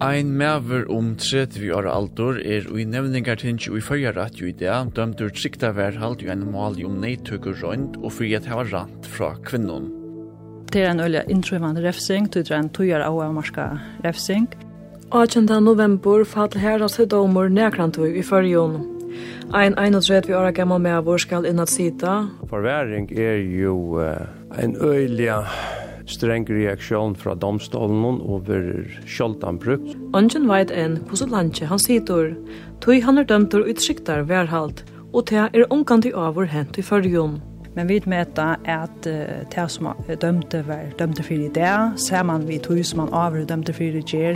Ein mever om 30 år aldur er ui nevningar tinsk ui fyrjarat jo i dag dømdur trikta verhalt jo en mal om neitøkker røynd og fri at heva rant fra kvinnon. Det er en øyla intrøyvande refsing, det er en tøyar av marska refsing. 18. november fall herras domur nekrantøy i fyrjon. Ein 31 år gammal mever skal innat sita. Forværing er jo uh, en øyla streng reaksjon fra domstolen og verir skjoldan brukt. Ongen veit en pusulantje han sitter, tog han er dømtur utsiktar værhalt, og te er omkant i avur hent i fyrjon. Men vi vet at uh, det som dømte var dømte for i det, ser man vi tog som man avgjør dømte for i det,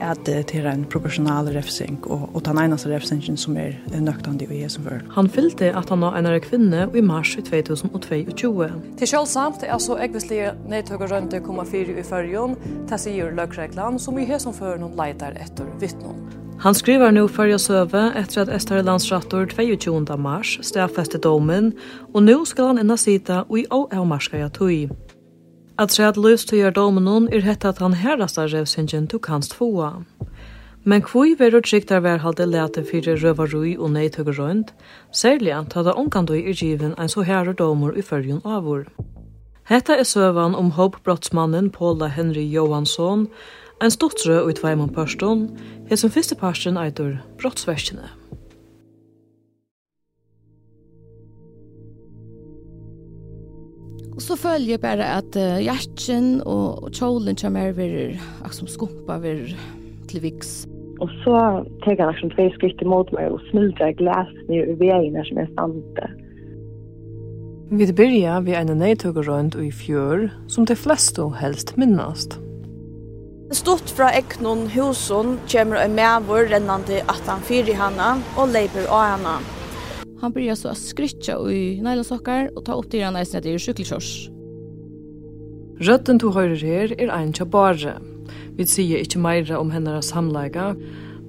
at det er en proporsjonal refsing, og, og den eneste refsingen som er nøktande i Jesu vør. Han fyllte at han var en av kvinne i mars 2022. Til kjølsamt er så ekvislige nedtøkker rønte 0,4 i førjon, til sier løkreglan, som i Jesu vør noen leitar etter vittnån. Han skriver nu förra söve efter att Esther landsrattor 22. mars stäffäste domen och nu ska han ena sita och i avmarska jag tog. Att at løst til gjør domen er är hett att han härrastar revsingen tok kanst få. Men kvui verur trygtar verhalde lete fyrir røvarui og neitøk rundt, særlig at hadde omkandoi i given ein så herre domur i fyrjun avur. Hetta er søvan om hoppbrottsmannen Paula Henry Johansson, En stortre og i tveimund parstånd, er som fyrste parstånd eitur brottsverskene. Og så følger jeg bare at uh, hjertjen og kjolen kommer over, som skumpa over til viks. Og så tenker jeg som tre skritt imot meg og smulter glas ned i veien som er stande. Vi byrja vi en nøytøkkerønt og i fjør, som de fleste helst minnast. Stort fra eknon huson kommer en medvår rennande at han fyrer henne og leiper av henne. Han byrjar så att skrytja i nylonsockar og ta upp till henne i sinne till cykelkjørs. Røtten to høyrer her er ein tja bare. Vi sier ikkje meira om hennara samleika,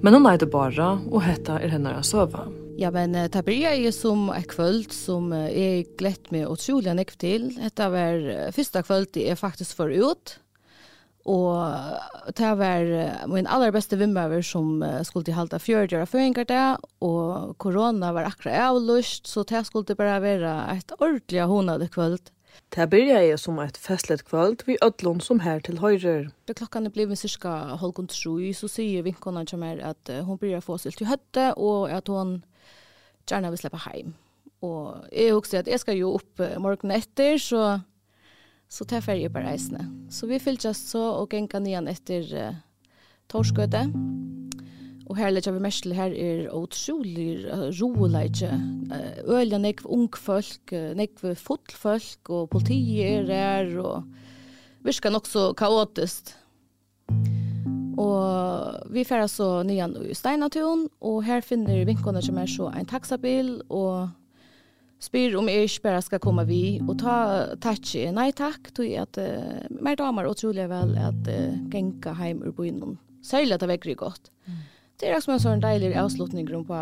men hon heiter bara, og hetta er hennara søva. Ja, men det blir jeg som er kvöld som jeg glett meg utrolig nekv til. Dette var første kvöld jeg faktisk får ut. Og det var min aller beste vimmaver som skulle til halda fjørdjøra føringar det, og korona var akkurat avlust, så det skulle bare være et ordentlig honade kvöld. Det byrja jeg som et festlet kvöld vi ödlån som her til høyrer. Da klokkan er blevet cirka halvgån tru, så sier vinkona til meg at hun byrja få seg til høtte, og at hun gjerne vil slippe heim. Og jeg husker at jeg skal jo opp morgenen etter, så Så tar färger på reisene. Så vi fylltjast så og genka nian etter uh, Torskøte. Og her lekkja vi mest til her er utrolig roleidje. Ølja nekv ung folk, nekv fotl folk, og politier er og virka nok så kaotisk. Og vi færa så nyan i Steinatun, og her finner vinkene som er så en taxabil, og spyr om jeg ikke bare skal komme vi og ta takk. Nei takk, tog jeg at uh, mer damer utrolig vel at uh, genka heim ur byen. Særlig at det vekker godt. Mm. Det er også en sånn deilig avslutning på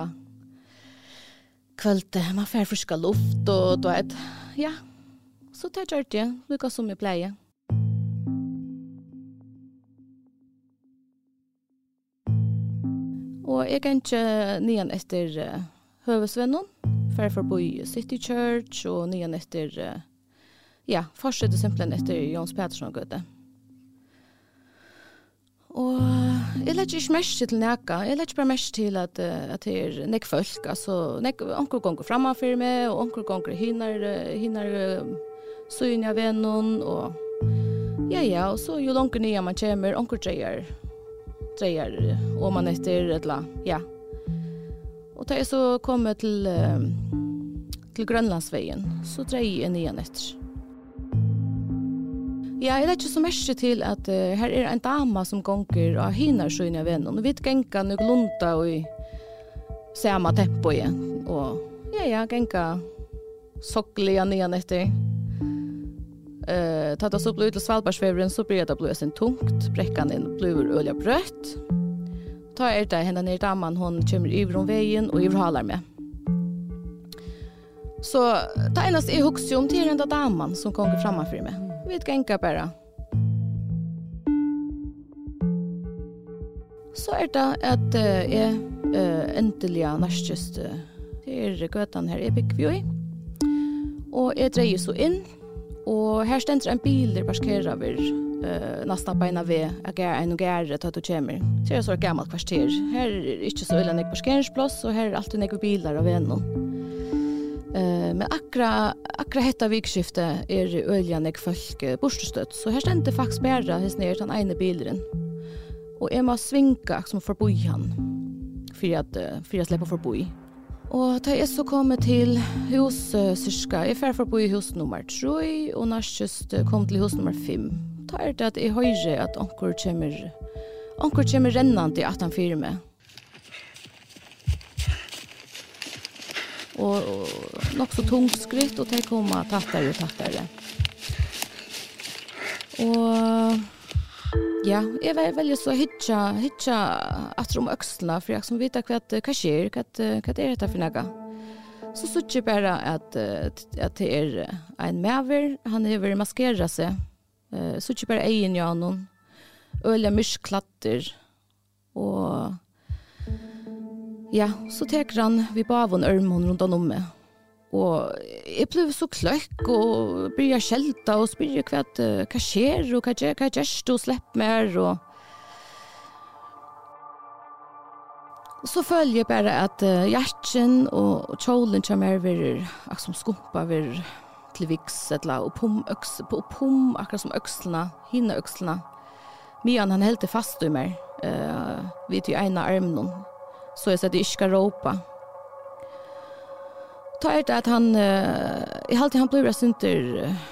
kvöldet. Man får friska luft og du vet. Ja, så tar jeg det. Lykke som jeg pleier. Og jeg kan ikke nyan etter uh, høvesvennen fer förbi City Church och nian efter ja, fortsätter simpelthen efter Jons Pettersson gøte. Og jeg legger ikke mest til nækka, jeg legger bare mest til at, at det er nek folk, altså nek, onker gonger framme for meg, og onker gonger hinner, hinner søyn jeg ved noen, og ja, ja, og så jo langer nye man kommer, onker dreier, dreier, og man etter, eller, ja, Og da jeg så kom til, til Grønlandsveien, så dreier jeg nyan etter. Ja, jeg er ikke så mest til at uh, her er en dama som gonger av hinar inn i vennen, og vi genka nok lunta og i samme tempo igjen. Og ja, ja, genka sokkelig av nyan etter. Uh, tatt oss opp ut til Svalbardsfevren, så blir det blod sin tungt, brekkan inn blir ølja brøtt ta er det henne nere damen, hun kommer over om veien og overhaler meg. Så det eneste jeg husker om til den damen som kommer fremme for meg. Vi vet ikke bare. Så er det at uh, jeg uh, endelig er nærkest uh, til gøtene her jeg bygger vi i. Og jeg dreier så inn, og her stender en bil der parkerer over eh nästan beina ena ve jag er en och är att du kommer. Det är så ett gammalt kvarter. Här är inte så illa nek parkeringsplats och här är alltid nek bilar av en. Eh men akra akra hetta vikskifte er öljan nek folk borststött. Så her stände faktisk bära his ner den ene bilen. og jeg må svinka som forboi han. for at uh, for att slipper forboi Og da jeg så kom til hus, uh, cirka, jeg fer forboi i hus nummer 3, og nærkjøst kom til hus nummer 5 ta er det at jeg høyre at onkur kommer, onkur kommer rennende at han fyrer meg. Og, og nok så tungt skritt, og det kommer tattere og tattere. Og ja, jeg var veldig så hitja, hitja atter om økslene, for jeg som vet hva, hva skjer, hva, hva er dette for noe. Så så jeg bare at, at det er en maver, han har maskeret seg, Eh så typ är egen ja någon öliga myrsklatter och ja, så tar han vi på av en örmon runt om mig. Och jeg ble så klöck och började skälta och spyrja kvart vad sker och vad vad görs du släpp mer och og så följer bara att hjärtsen och kjolen kommer över, som skumpa över til viks, etla, og pum, øks, på pum, akkurat som økslene, hinne økslene. Mian han helt fast i meg, uh, vid i ene armen, så jeg sa at jeg ikke skal råpe. Ta er det at han, uh, jeg halte han blir sinter uh,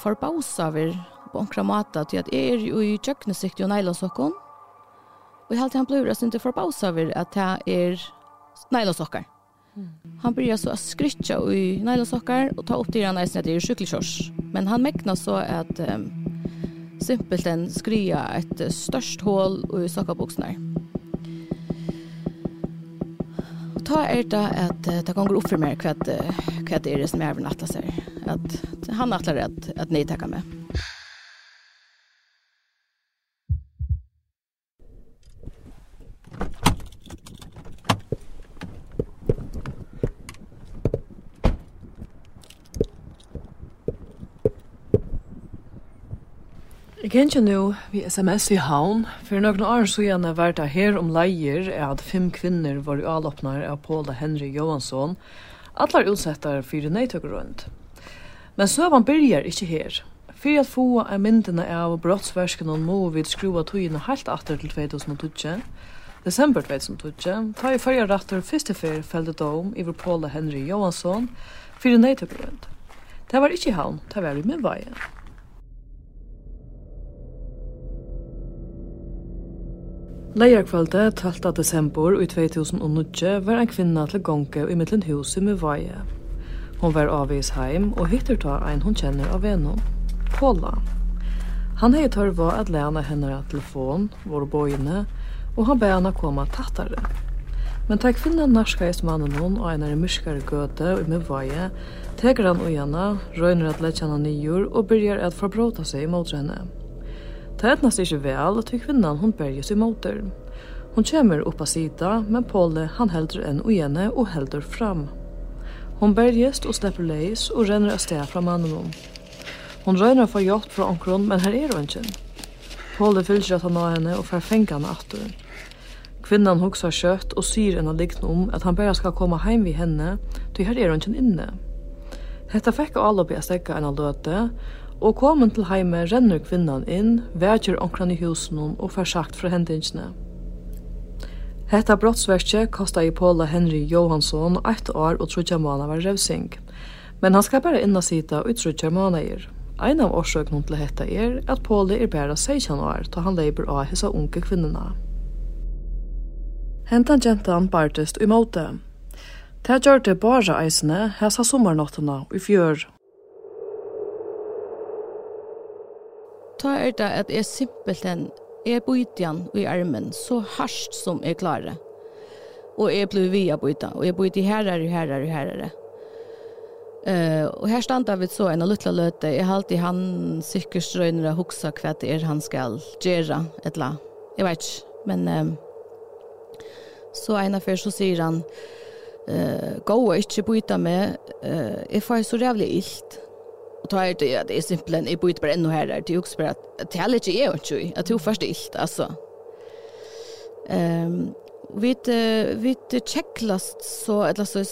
forbausa over på omkring mata til at jeg er jo i kjøkkensikt og neilasokken, og jeg halte han blir sinter forbausa over at jeg er neilasokker. Han börjar så att skrytja i nylonsockar och ta upp det henne när det är cykelkörs. Men han mäknar så att um, simpelt en skrya ett störst hål i sockaboxarna. Och ta er det uh, det gå upp för mig vad, hva det er det som är över en seg. At Att han atlar att, att ni tackar med. gjenja nå vi sms i havn. For noen år så gjerne vært det her om leier er at fem kvinner var i avloppnar av Paula Henry Johansson, allar utsettar fyrir neitøkker rundt. Men søvan byrjar ikke her. For at få er myndene av brottsversken og må vi skrua togene helt atter til 2012, desember 2012, ta i førre rattur første fyr felde dom iver Paula Henry Johansson fyrir neitøkker rundt. Det var ikkje havn, det var i min veien. Leierkvalde 12. desember i 2009 var en kvinna til gonge i mittlen huset med vaje. Hon var avvis heim og hittar ta ein hon kjenner av venom, Paula. Han hei tørva at læna henne telefon, vår bojene, og han beina koma tattare. Men ta kvinna narskais mannen hon og einar myrskare gøte og med vaje, teker han og røyner at letja nyur og byrjar at forbråta seg mot henne. Det etnast ikke vel, og kvinnan hun berges i motor. Hun kommer opp av sida, men Paule han heldur enn og gjerne og heldur fram. Hon berges og slipper leis og renner av sted fra mannen Hon røyner for hjelp fra omkron, men her er hun ikke. Paule fylger at han av henne og fer fengt henne atter. Kvinnan hugsar kjøtt og syr henne likten om at han bare skal komme heim vi henne, til her er hun ikke inne. Hetta fekk Alopi a stekka enn av løte, og komin til heime rennur kvinnan inn, vekjer onkran i husen og fær sagt fra hendingsne. Hetta brottsverkje kosta i Paula Henry Johansson eitt år og trutja måna var revsing, men han skal bare inna sita og trutja månader. Ein av årsøkene til hetta er at Paula er bare 16 år da han leiber av hessa unge kvinnena. Hentan gentan bartist i måte. Det gjør det bare eisene hessa sommernottena i fjør ta er det at jeg simpelt enn er bøytjan i armen så harsht som jeg klarer. Og jeg blir via bøyta, og jeg bøyta herre, herre, herre. Uh, og her standa vi så en av luttla løte, jeg halte han sikkert strøyner og hoksa hva det er han skal gjøre, etla. Jeg vet ikke, men um, så en av så sier han, uh, gå og ikke byta med, uh, jeg får så rævlig illt, Och er det det är simpelt i byt bara ännu här där till också för att det är inte är inte ju. Jag tror först illt alltså. Ehm vi vi checklist så eller så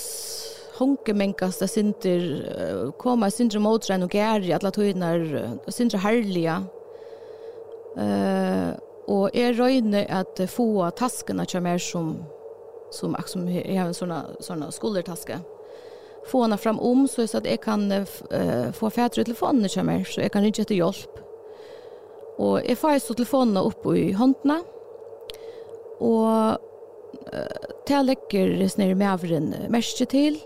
honke menkas det sinter koma sinter motren og gæri alla tøynar sinter härliga. Eh og er røyne at få taskene kommer mer som som som jeg har en sånne, sånne skolertaske få henne fram om så, så att jag kan uh, få färdre telefonen som är så jag kan ringa till hjälp. Och jag får så telefonen upp i handen och uh, jag lägger snär med avren märke till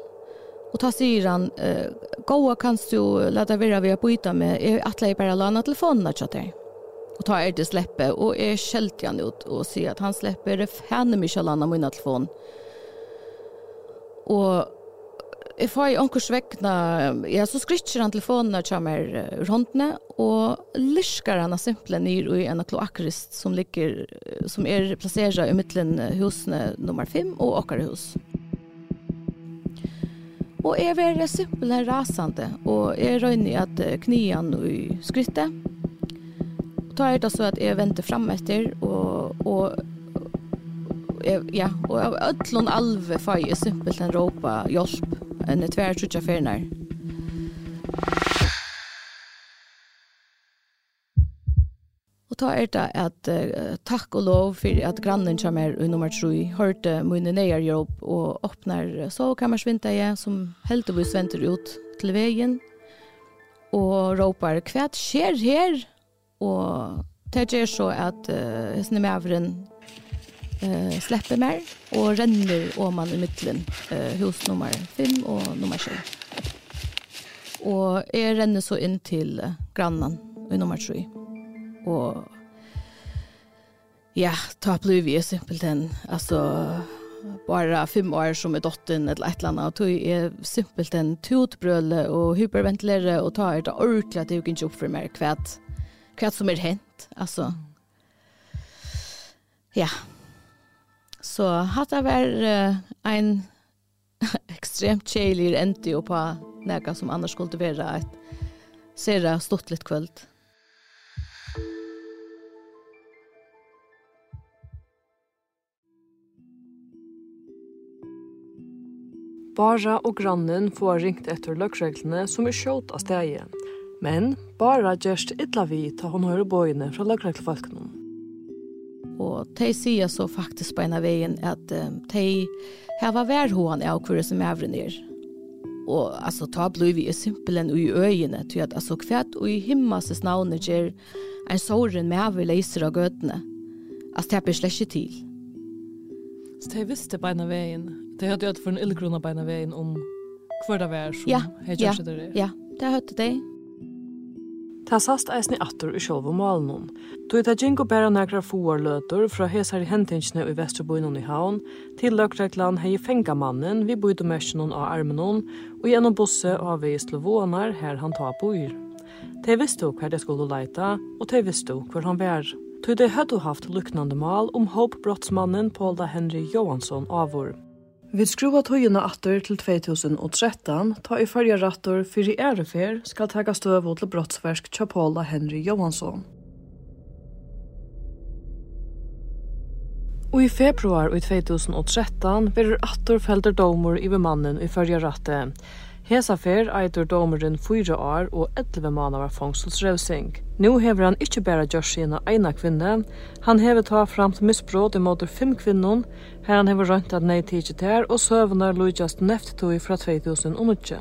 och ta sig han uh, goa kan du låta vara vi byta med jag lägga i bara låna telefonen att chatta och ta er det släppe och är skällt han ut och se att han släpper det fan mig skallan av min telefon. Och Jeg får i onkurs vekkna, ja, så skrytser han telefonen och kommer rondene, og lysker han simple nyr i en kloakrist som, ligger, som er plasseret i midtelen husene nummer 5 og åker hus. Og jeg er simpelthen rasende, og jeg røyner at knyan i skrittet, Og tar det så at jeg venter frem etter, og, og ja, og av ødlån alve får jeg simpelt en råpa hjelp enn tver trutja fernar. Og ta er det at uh, takk og lov for at grannen kommer i nummer 3 hørte mine nøyer jobb og åpner sovekammersvinteie som heldigvis venter ut til veien og råper hva skjer her? Og det gjør så at uh, snemmeveren eh, släpper mer och ränner om man i mitten eh, hos nummer 5 och nummer 7. Och är ränner så in till grannen i nummer 3. Och ja, ta blev vi simpelt en alltså bara fem år som är dottern eller ett eller annat och är simpelt en tutbröle och hyperventilera och ta ett ordentligt att det gick inte upp för mer kvätt kvätt som är hänt alltså ja Så hatt det vært uh, en ekstremt kjeilig ende på nega som annars skulle være et sere stått litt kvöld. Bara og grannen får ringt etter løksreglene som er skjått av steget. Men Bara just illa vi ta hon høyre bøyene fra løkreglfolkene. Og de sier så faktisk på en av veien at um, de har vært værhånd av hver som er ned. Og altså, ta blir vi simpelen i øyene, til at altså, kvært og i himmelses navnet gjør en såren med av leiser av gøtene. Altså, det blir slett ikke til. Så de visste på en av veien, de hadde jo hatt for en ildgrunn på en av veien om hver det var som ja, har gjort det der. Ja, det hadde de. Ja Ta sast eisni attur i sjálva malen. Tui ta gingo bæra nekra fuar løtur fra hesar i hentingsne i Vesterboinon i Havn, til løgreklan hei fenga mannen vi bøyde mersinon av armenon, og gjennom busse av vei slovonar her han ta bøyr. Te visste hver det skulle leita, og te visste hver han vær. Tu de høyde haft luknande mal om håpbrottsmannen Paula Henry Johansson avur. Vi skruva tøyina atter til 2013, ta i fyrja rattor fyrir ærefer skal taka støvu til brottsversk tja Henry Johansson. Og i februar i 2013 verður atter felder domur i mannen i fyrja rattet, Hesa fer eitur domurin 4 år og 11 månader fångselsrevsing. Nú hevur hann ikki bara gjørt sína eina kvinne, han hever ta fram framt misbrot imot fem kvinnon, her han hever rønt at nei tidsi ter, og søvnar lújast neftetui fra 2008.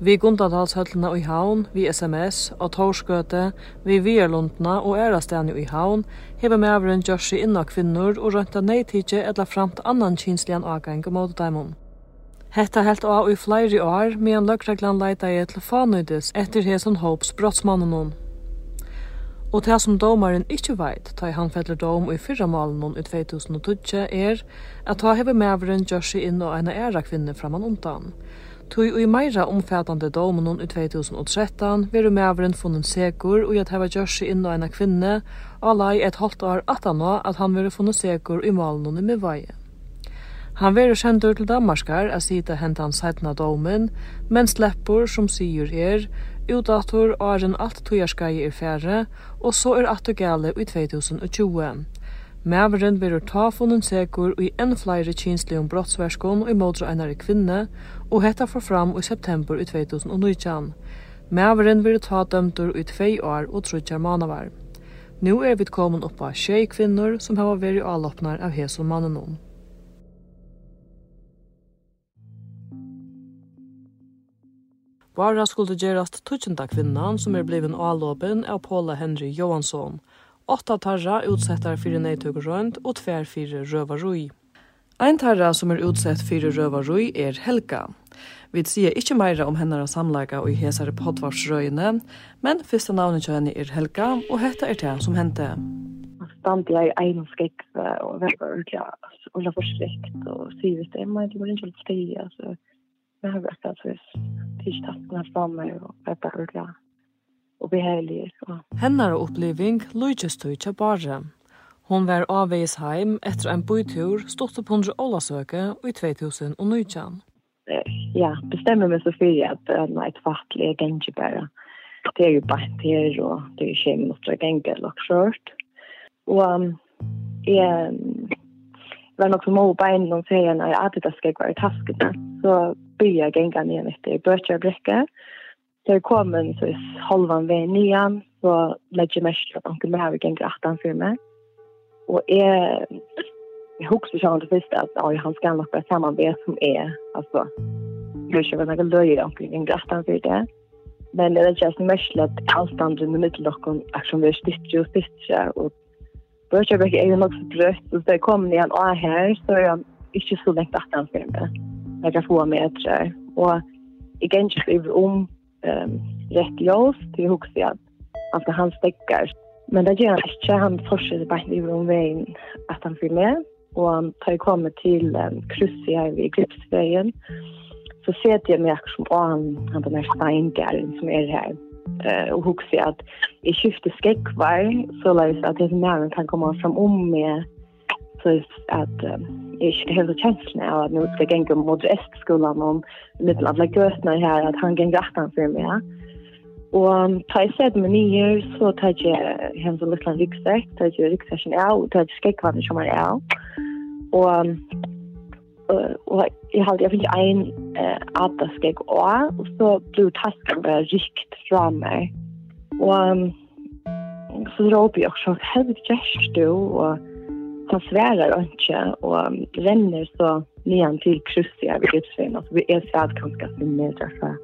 Vi Gundadalshøllene i haun, vi SMS og Torskøte, vi Vierlundna og Ærastene i haun, hever med avren gjørs i inna kvinnor og røynt at nei tidsi etla framt annan kinslian avgang mot daimon. Hetta helt av i flere år, medan løkreglan leita i telefonøydes etter hesen Hopes brottsmannen Og det som domaren ikkje veit, ta i handfeller dom i fyrra malen i 2012, er at ta hever mevren gjør seg inn og eina æra kvinne framan undan. Tui og i meira omfattande domen i 2013 veru maveren funnen segur og at heva seg inn og eina kvinne, alai et halvt år 18 at han veru funnen segur i malen i mivaie. Han verður sendur til Danmarkar a sita hendan sætna dómen, men sleppur, som sigur er, utdator åren alt tujarskai er færre, og så er attu gale i 2020. Mæveren verður ta funnen segur i enn flere kinslegum brottsverskon og i modra einari kvinne, og hetta for fram i september i 2019. Mæveren verður ta dømtur i tvei år og trutjar manavar. Nú er vi kommet opp av tjei kvinner som har vært i avloppnar av hesun mannenom. Bara skulle gerast tuttjenta kvinnan som er bliven avlåpen av Paula Henry Johansson. Åtta tarra utsettar fyrir neitøkurøynd og tver fyrir røvarui. Ein tarra som er utsett fyrir røvarui er Helga. Vi sier ikkje meira om hennara samlaga og i hesare potvarsrøyene, men fyrsta navnet til henne er Helga, og hetta er det som hente. Stand jeg i egen skikk og veldig ordentlig og forskrikt og sier vi men det var ikke litt steg, altså jag har berättat för tisdagarna från mig och jag bara ordentligt og behärlig. Hennar uppleving lyckas du ikke bare. Hon var avvis heim etter en bytur stått på hundre ålasøke i 2019. Ja, bestemmer meg så fyrir at det er et fattelig er gengje bare. Det er jo bare banter og det er jo kjem mot å genge lagt skjørt. Og um, jeg var nok som må bein noen serien og jeg hadde det skal være i taskene. Så bya genga ner efter börja bräcka. Så kom en så halvan vei nian så lägger mest att onkel Mary genga åttan för mig. Och är jag husar ju det visst att ja, han ska nog vara med som är alltså jag kör väl några löjer onkel genga åttan för det. Men det är just mest att avstånd i med och kon action vi stitcher och stitcher och börjar bäcka egna också bröst och så kommer ni en A här så jag ikke så lengt at han fyrir meg några få meter. Och igen skriver om um, rätt ljus till huxa att han ska han stäcker. Men det gör han inte. Han fortsätter bara skriva om vägen att han följer med. Och han tar ju kommit till um, krysset här vid Gripsvägen. Så ser jag mig som att han, han den här steingärden som är här. Uh, och huxa att i skifte skäckvar så lär jag att jag nära kan komma fram om med så att um, ikke hele kjenslene av at nå skal jeg gjenge mot Østskolen om middelen av gøtene her, at han gjenge rettene for meg. Og ta jeg sett med nye, så tar jeg hjem til Lutland Riksdag, tar jeg Riksdagen av, og tar jeg skrekkvannet som er av. Og og jeg hadde, jeg finner en uh, adaskegg også, og så ble tasken bare rikt fra meg. Og så råper jeg også, hva er det du? Og han svärar inte och ränner så nian till krysset jag vid utsvinn. Alltså vi är svärt ganska meter från,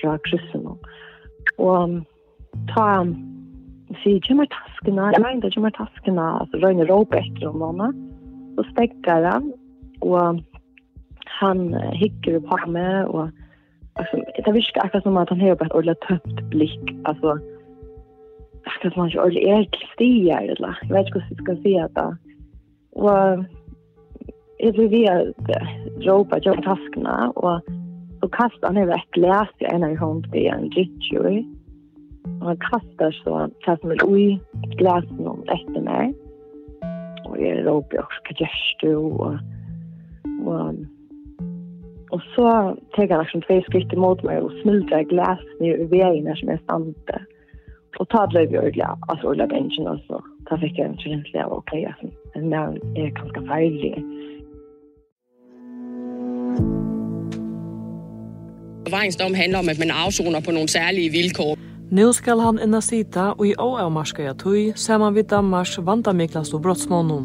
från krysset nu. Och ta sig gömmer taskerna, jag menar gömmer taskerna, alltså röjner råp om honom. Så stäckar han og han hikker på meg, og altså, det virker akkurat som at han har et ordentlig tömt blikk, altså, akkurat som han ikke ordentlig er til stier, eller jeg vet inte hur jag ska säga det Og jeg tror vi har råpet jo taskene, og så kastet han over et glas i en av hånd til en drittjøy. Og han kastet så tatt med ui glasen om etter meg. Og jeg råpet jo hva gjørs du, og, og Og så tenker jeg liksom tvei skritt imot meg og smulter glas ned i veien som jeg stande. Og ta blei vi ordentlig, altså ordentlig bensjen, altså. Da fikk jeg en kjentlig av, ok, jeg en man er ganske feilig. Forvaringsdom handler om, at man afsoner på nogle særlige vilkår. Nu skal han inna sita og i overmarska ja tui, saman ved Danmarks vandamiklas og brottsmånum.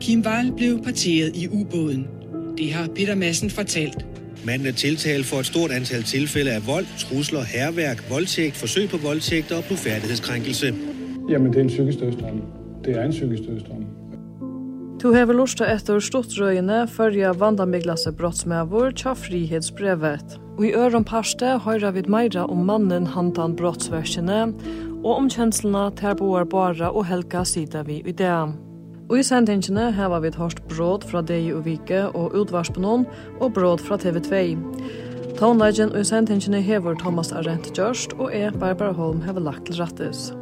Kim Wall blev parteret i ubåden. Det har Peter Madsen fortalt. Manden er tiltalt for et stort antal tilfælde af vold, trusler, herværk, voldtægt, forsøg på voldtægt og blufærdighedskrænkelse. Jamen, det er en psykisk dødsdom. Det er en psykisk dødsdom. Tu hever lusta etter stuttrøyene førja vandamiglase brottsmævor tja frihetsbrevet. Og i øron parste høyra vid meira om mannen handan brottsversjene, og om kjenslene ter boar bara og helga sida vi i det. Og i sendingene heva vi hørt bråd fra deg og vike og utvarspenon, og bråd fra TV2. Tånleggen og i sendingene hever Thomas Arendt Gjørst, og jeg, Barbara Holm, hever lagt til rattes.